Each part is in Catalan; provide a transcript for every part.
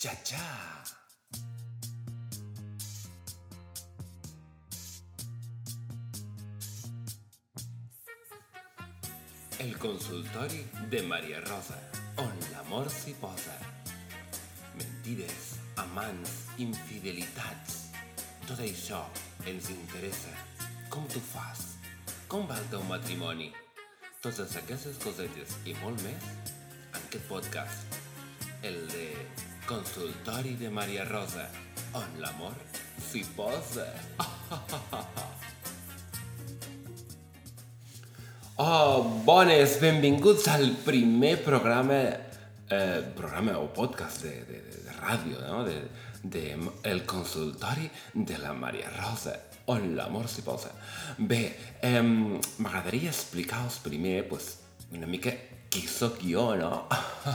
Cha cha. El consultori de Maria Rosa, on l'amor s'hi posa. Mentides, amants, infidelitats. Tot això ens interessa. Com tu fas? Com va el teu matrimoni? Totes aquestes cosetes i molt més en aquest podcast. El de Consultori de Maria Rosa, on l'amor s'hi posa. Oh, bones, benvinguts al primer programa, eh, programa o podcast de, de, de, ràdio, no? De, de El consultori de la Maria Rosa, on l'amor s'hi posa. Bé, eh, m'agradaria explicar-vos primer pues, una mica qui sóc jo, no?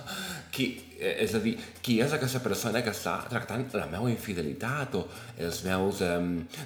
qui, eh, és a dir, qui és aquesta persona que està tractant la meva infidelitat o els meus eh,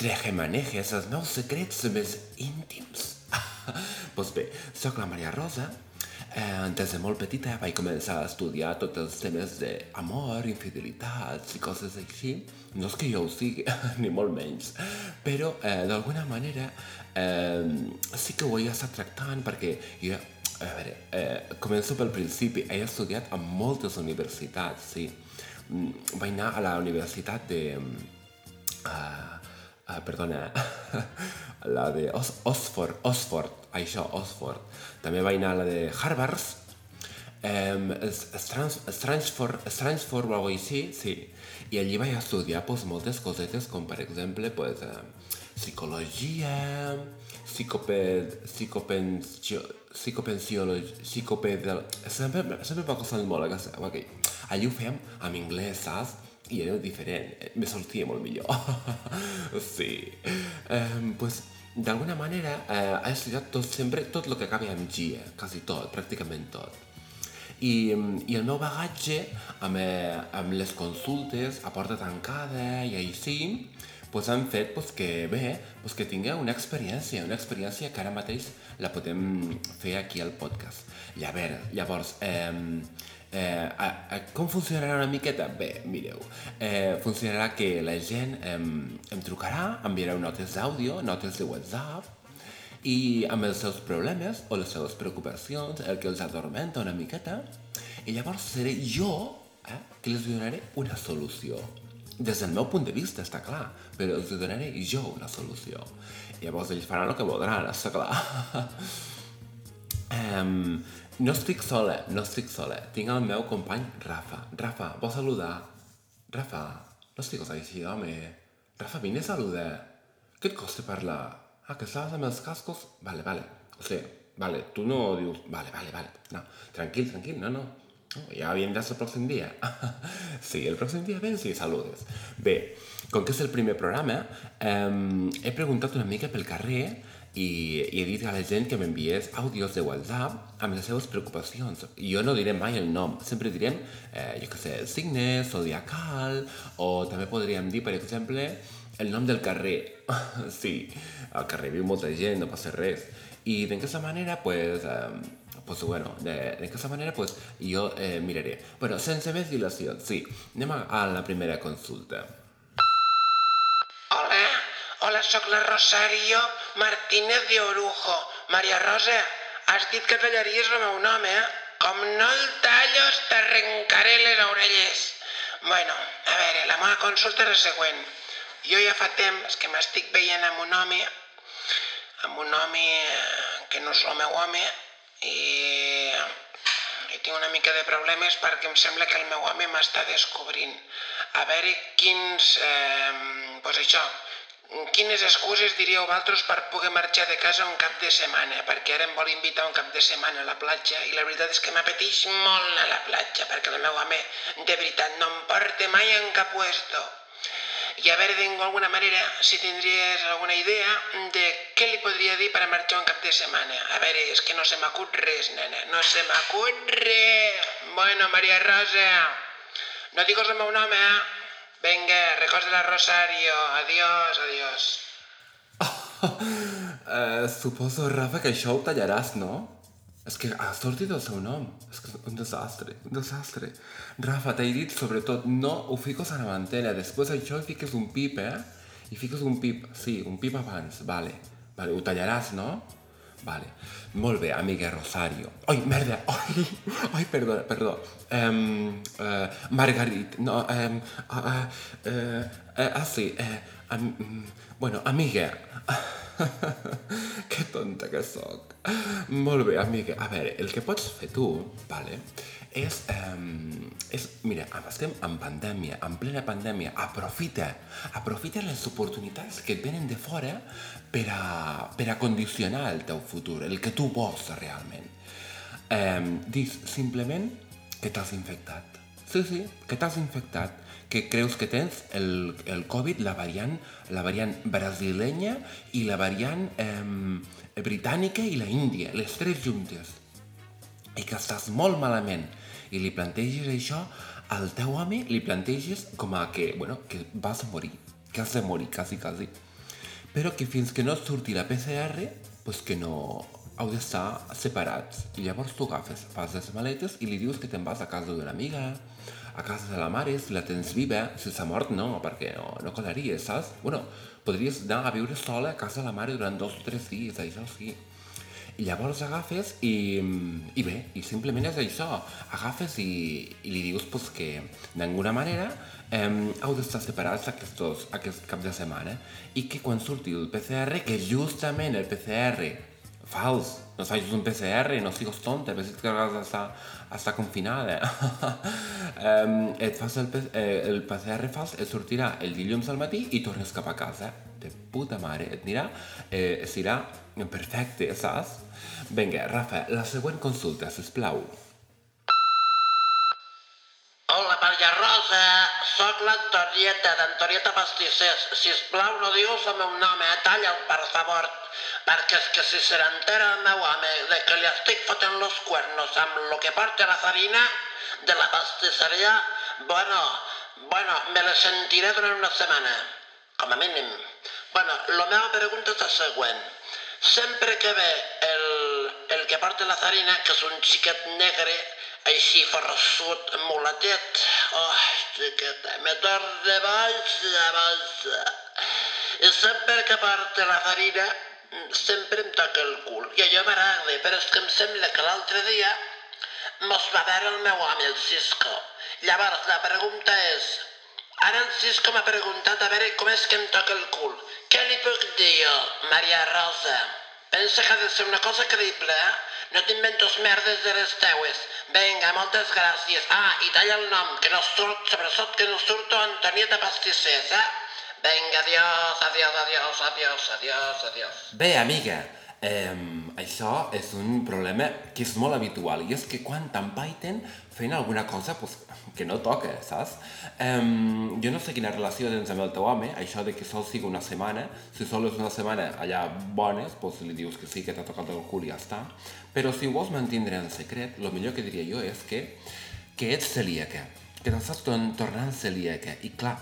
trejemanejes, els meus secrets més íntims. pues bé, sóc la Maria Rosa, eh, des de molt petita vaig començar a estudiar tots els temes d'amor, infidelitats i coses així. No és que jo ho sigui, ni molt menys, però eh, d'alguna manera eh, sí que ho he estat tractant perquè jo, a veure, eh, començo pel principi, he estudiat a moltes universitats, sí. Mm, Vaig anar a la universitat de... Uh, uh, perdona, la de Os Oxford, Oxford, això, Oxford. També vaig anar a la de Harvard, um, Strangford, Strangford o alguna així, sí. I allí vaig estudiar pues, moltes cosetes, com per exemple pues, uh, psicologia, psicoped, psicopensió, psicopensiologia, psicopedal... Sempre, sempre m'ha costat molt. Okay. Allí ho fèiem en anglès, saps? I era diferent, me sortia molt millor. sí. Eh, pues, d'alguna manera, eh, he estudiat tot, sempre tot el que acaba amb G, eh? quasi tot, pràcticament tot. I, i el meu bagatge amb, eh, amb les consultes a porta tancada i així, pues han fet pues, que bé, pues, que tingui una experiència, una experiència que ara mateix la podem fer aquí al podcast. I a veure, llavors, eh, Eh, a, a, com funcionarà una miqueta? Bé, mireu, eh, funcionarà que la gent eh, em trucarà, enviareu notes d'àudio, notes de WhatsApp, i amb els seus problemes o les seves preocupacions, el que els adormenta una miqueta, i llavors seré jo eh, que els donaré una solució. Des del meu punt de vista, està clar, però els donaré jo una solució. Llavors ells faran el que voldran, està clar. um, no estic sola, no estic sola. Tinc el meu company Rafa. Rafa, vols saludar? Rafa, no estigues així, home. Rafa, vine a saludar. Què et costa parlar? Ah, que estàs amb els cascos? Vale, vale. O sigui, vale, tu no dius... Vale, vale, vale. No, tranquil, tranquil, no, no. no ja vindràs el pròxim dia. sí, el pròxim dia vens i saludes. Bé, com que és el primer programa, eh, he preguntat una mica pel carrer i, i he dit a la gent que m'enviés àudios de WhatsApp amb les seves preocupacions. Jo no diré mai el nom, sempre direm, eh, jo què sé, el signe, zodiacal, o també podríem dir, per exemple, el nom del carrer. sí, al carrer viu molta gent, no passa res. I d'aquesta manera, pues, eh, pues bueno, d'aquesta manera, pues, jo eh, miraré. Bueno, sense més dilació, sí, anem a, a la primera consulta. Hola, sóc la Rosario Martínez de Orujo. Maria Rosa, has dit que tallaries el meu nom, eh? Com no el tallos, t'arrencaré les orelles. Bueno, a veure, la meva consulta és la següent. Jo ja fa temps que m'estic veient amb un home, amb un home eh, que no és el meu home, i, i tinc una mica de problemes perquè em sembla que el meu home m'està descobrint. A veure quins... Eh, pues això, quines excuses diríeu vosaltres per poder marxar de casa un cap de setmana? Perquè ara em vol invitar un cap de setmana a la platja i la veritat és que m'apeteix molt a la platja perquè el meu home de veritat no em porta mai en cap puesto. I a veure, d'alguna manera, si tindries alguna idea de què li podria dir per marxar un cap de setmana. A veure, és que no se m'acut res, nena, no se m'acut res. Bueno, Maria Rosa, no digues el meu nom, eh? Venga, la Rosario. Adiós, adiós. eh, suposo, Rafa, que això ho tallaràs, no? És que ha sortit el seu nom. És que un desastre, un desastre. Rafa, t'he dit, sobretot, no ho fiques a la mantella. Després això hi fiques un pip, eh? I fiques un pip, sí, un pip abans, vale. Vale, ho tallaràs, no? Vale. Molt bé, amiga Rosario. Ai, merda! Ai, ai perdó, perdó. Um, uh, Margarit, no, um, uh, uh, uh, uh, ah, sí, uh, um, bueno, amiga. que tonta que sóc. Molt bé, amiga. A veure, el que pots fer tu, vale, és, um, és mira, estem en pandèmia, en plena pandèmia, aprofita, aprofita les oportunitats que et venen de fora per a, per a condicionar el teu futur, el que tu vols realment. Um, dis simplement que t'has infectat. Sí, sí, que t'has infectat que creus que tens el, el Covid, la variant, la variant brasilenya i la variant eh, britànica i la índia, les tres juntes. I que estàs molt malament i li planteges això al teu home, li planteges com a que, bueno, que vas a morir, que has de morir, quasi, quasi. Però que fins que no surti la PCR, pues que no heu d'estar separats. I llavors tu agafes, fas les maletes i li dius que te'n vas a casa d'una amiga, a casa de la mare, si la tens viva, si s'ha mort no, perquè no, no colaria, saps? Bueno, podries anar a viure sola a casa de la mare durant dos o tres dies, això sí. I llavors agafes i, i bé, i simplement és això, agafes i, i li dius pues, que d'alguna manera eh, heu d'estar separats aquests, aquest cap de setmana i que quan surti el PCR, que justament el PCR fals, no facis un PCR, no sigues tonta, a veces que d'estar estar confinada. um, et fas el, eh, el PCR fals, et sortirà el dilluns al matí i tornes cap a casa. De puta mare, et anirà, eh, serà perfecte, saps? Vinga, Rafa, la següent consulta, sisplau. Hola, Maria Rosa. Soc l'Antonieta, d'Antonieta Pastissers. Si us plau, no digues el meu nom, eh? Talla'l, per favor. Perquè és que si se n'entera el meu home de que li estic fotent los cuernos amb lo que porta la farina de la pastisseria, bueno, bueno, me la sentiré durant una setmana, com a mínim. Bueno, la meva pregunta és la següent. Sempre que ve el, el que porta la farina, que és un xiquet negre, així forrassut, mulatet. Oh, xiqueta, me torna baix, baix. I sempre que porta la farina, sempre em toca el cul. I allò m'agrada, però és que em sembla que l'altre dia mos va veure el meu home, el Cisco. Llavors, la pregunta és, ara el Cisco m'ha preguntat a veure com és que em toca el cul. Què li puc dir jo, Maria Rosa? Pensa que ha de ser una cosa creïble, eh? No t'inventos merdes de les teues. Vinga, moltes gràcies. Ah, i talla el nom, que no surt, sobretot que no surto Antonieta Pastissers, eh? Vinga, adiós, adiós, adiós, adiós, adiós, adiós. Bé, amiga, eh, això és un problema que és molt habitual i és que quan t'empaiten fent alguna cosa pues, que no toca, saps? Um, jo no sé quina relació tens amb el teu home, això de que sol sigui una setmana, si sol és una setmana allà bones, pues li dius que sí, que t'ha tocat el cul i ja està, però si ho vols mantindre en secret, el millor que diria jo és que, que ets celíaca, que t'estàs tornant celíaca, i clar,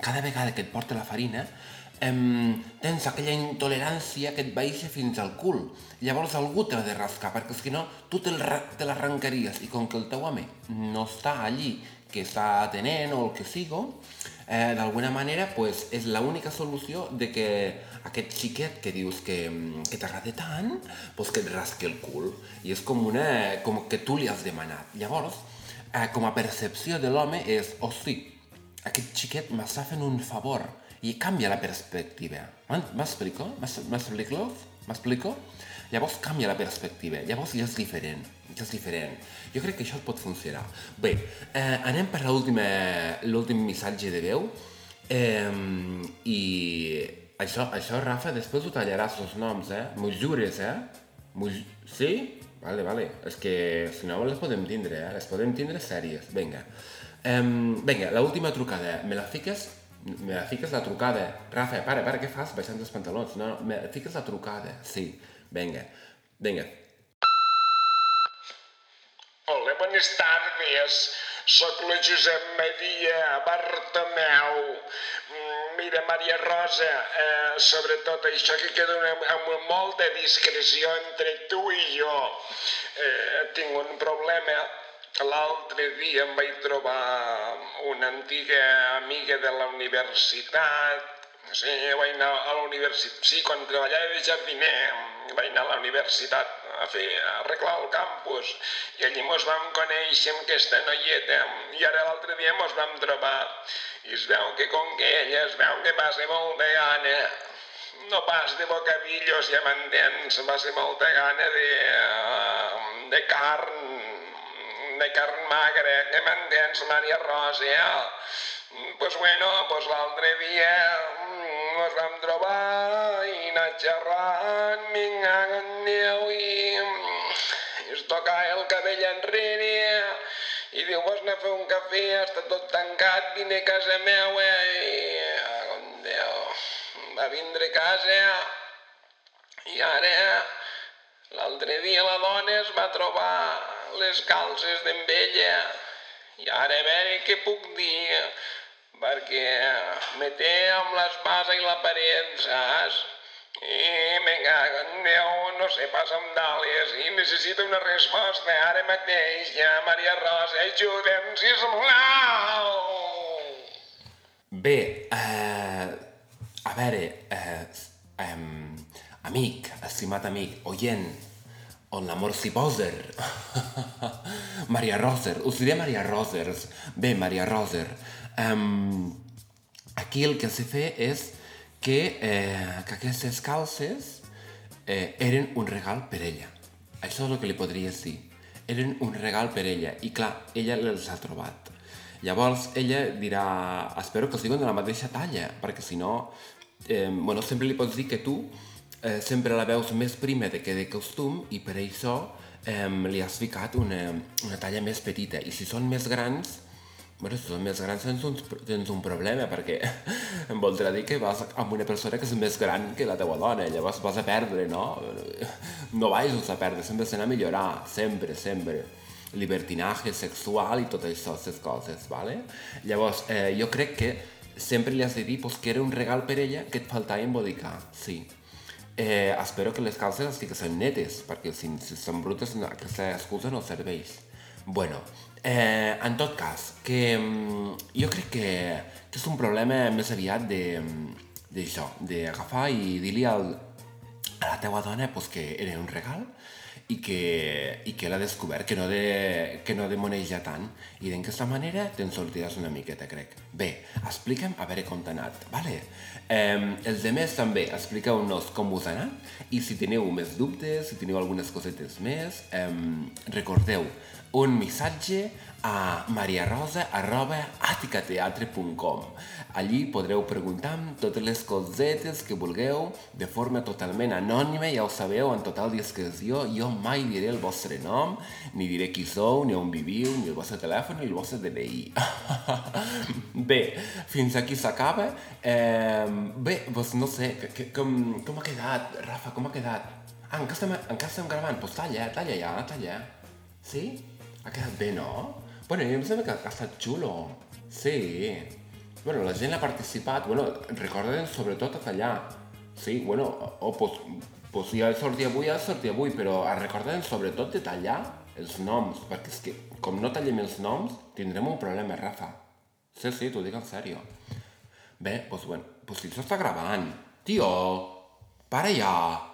cada vegada que et porta la farina, em, tens aquella intolerància que et baixa fins al cul. Llavors algú t'ha de rascar, perquè si no, tu te l'arrencaries. I com que el teu home no està allí, que està atenent o el que sigo, eh, d'alguna manera pues, és l'única solució de que aquest xiquet que dius que, que t'agrada tant, pues, que et rasqui el cul. I és com, una, com que tu li has demanat. Llavors, eh, com a percepció de l'home és, oh sí, aquest xiquet m'està fent un favor i canvia la perspectiva. M'explico? M'explico? M'explico? Llavors canvia la perspectiva, llavors ja és diferent, ja és diferent. Jo crec que això pot funcionar. Bé, eh, anem per l'últim missatge de veu eh, i això, això, Rafa, després ho tallaràs els noms, eh? M'ho jures, eh? Sí? Vale, vale. És que si no les podem tindre, eh? Les podem tindre sèries. Vinga. Um, vinga, l'última trucada. Me la fiques me fiques la trucada. Rafa, para, para, què fas baixant els pantalons? No, no, me fiques la trucada. Sí, vinga, vinga. Hola, buenas tardes. Soc la Josep Maria Bartomeu. Mm, mira, Maria Rosa, eh, sobretot això que queda una, amb molta discreció entre tu i jo. Eh, tinc un problema. L'altre dia em vaig trobar una antiga amiga de la universitat. Sí, vaig anar a la universitat. Sí, quan treballava de jardiner, vaig anar a la universitat a fer, a arreglar el campus. I allí mos vam conèixer amb aquesta noieta. I ara l'altre dia mos vam trobar. I es veu que com que ella es veu que passa molt de gana, no pas de bocavillos, ja m'entens, va ser molta gana de, de carn, de carn magra, que m'entens, Maria Rosa, eh? Pues bueno, pues l'altre dia ens vam trobar i anar xerrant, vinga, Déu, i, i es toca el cabell enrere, i diu, vols anar a fer un cafè, està tot tancat, vine a casa meva, i, oh, Déu, va vindre a casa, i ara, l'altre dia la dona es va trobar les calces d'en ella, i ara a veure què puc dir, perquè me té amb l'espasa i la paret, saps? I me cago en Déu, no sé pas amb dàlies i necessito una resposta ara mateix. Ja, Maria Rosa, ajuda'm, sisplau! Bé, eh, a veure, eh, eh, amic, estimat amic, oient, on l'amor s'hi posa. Maria Roser, us diré Maria Rosers. Bé, Maria Roser, Um, aquí el que s'ha fet és que, eh, que aquestes calces eh, eren un regal per ella. Això és el que li podries dir. Eren un regal per ella. I clar, ella les ha trobat. Llavors ella dirà, espero que siguin de la mateixa talla, perquè si no, eh, bueno, sempre li pots dir que tu eh, sempre la veus més prima de que de costum i per això eh, li has ficat una, una talla més petita. I si són més grans, Bueno, si són més grans tens un, tens un problema, perquè em voldrà dir que vas amb una persona que és més gran que la teua dona, llavors vas a perdre, no? No vagis a perdre, sempre s'ha a millorar, sempre, sempre. Libertinaje sexual i tot això, aquestes coses, ¿vale? Llavors, eh, jo crec que sempre li has de dir pues, que era un regal per ella que et faltava embodicar, sí. Eh, espero que les calces estiguessin netes, perquè si, si són brutes aquesta excusa no serveix. Bueno, Eh, en tot cas, que um, jo crec que, que és un problema més aviat d'això, d'agafar i dir-li a la teua dona pues, que era un regal i que, i que l'ha descobert, que no, de, que no demoneja tant. I d'aquesta manera te'n sortiràs una miqueta, crec. Bé, explica'm a veure com t'ha anat, vale? Eh, els demés també, expliqueu-nos com us ha anat i si teniu més dubtes, si teniu algunes cosetes més, eh, recordeu, un missatge a mariarosa.aticateatre.com Allí podreu preguntar totes les cosetes que vulgueu de forma totalment anònima, ja ho sabeu, en total discreció. Jo mai diré el vostre nom, ni diré qui sou, ni on viviu, ni el vostre telèfon, ni el vostre DNI. bé, fins aquí s'acaba. Eh, bé, doncs no sé, que, que, com, com ha quedat, Rafa, com ha quedat? Ah, encara estem, encara estem gravant? Doncs pues talla, talla ja, talla. Sí? Ha quedat bé, no? Bueno, em sembla que ha estat xulo. Sí. Bueno, la gent ha participat. Bueno, recorden sobretot a tallar. Sí, bueno, o pues, pues si ha de sortir avui, ha de sortir avui, però recorden sobretot de tallar els noms, perquè és que com no tallem els noms, tindrem un problema, Rafa. Sí, sí, t'ho dic en sèrio. Bé, doncs, bueno, pues si això està gravant. Tio, para ja.